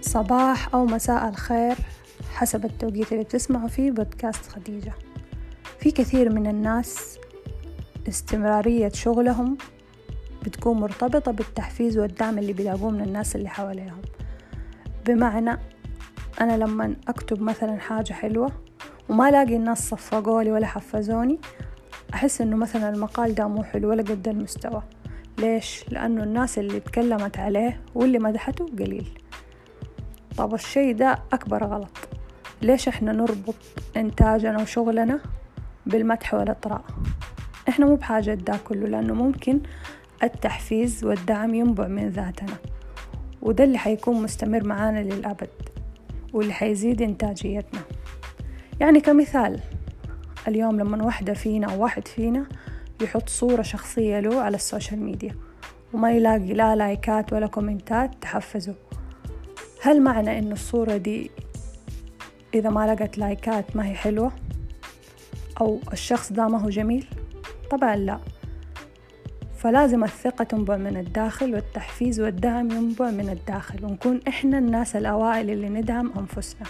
صباح أو مساء الخير حسب التوقيت اللي بتسمعوا فيه بودكاست خديجة. في كثير من الناس استمرارية شغلهم بتكون مرتبطة بالتحفيز والدعم اللي بيلاقوه من الناس اللي حواليهم. بمعنى أنا لما أكتب مثلا حاجة حلوة وما ألاقي الناس صفقولي ولا حفزوني أحس إنه مثلا المقال ده مو حلو ولا قد المستوى. ليش؟ لأنه الناس اللي تكلمت عليه واللي مدحته قليل. طب الشي ده أكبر غلط. ليش إحنا نربط إنتاجنا وشغلنا بالمدح والإطراء؟ إحنا مو بحاجة ده كله لأنه ممكن التحفيز والدعم ينبع من ذاتنا وده اللي حيكون مستمر معانا للأبد واللي حيزيد إنتاجيتنا. يعني كمثال اليوم لما واحدة فينا أو واحد فينا يحط صورة شخصية له على ال social media وما يلاقي لا لايكات ولا كومنتات تحفزه. هل معنى إنه الصورة دي إذا ما لقت لايكات ما هي حلوة؟ أو الشخص ده ما هو جميل؟ طبعا لا. فلازم الثقة تنبع من الداخل والتحفيز والدعم ينبع من الداخل ونكون إحنا الناس الأوائل اللي ندعم أنفسنا.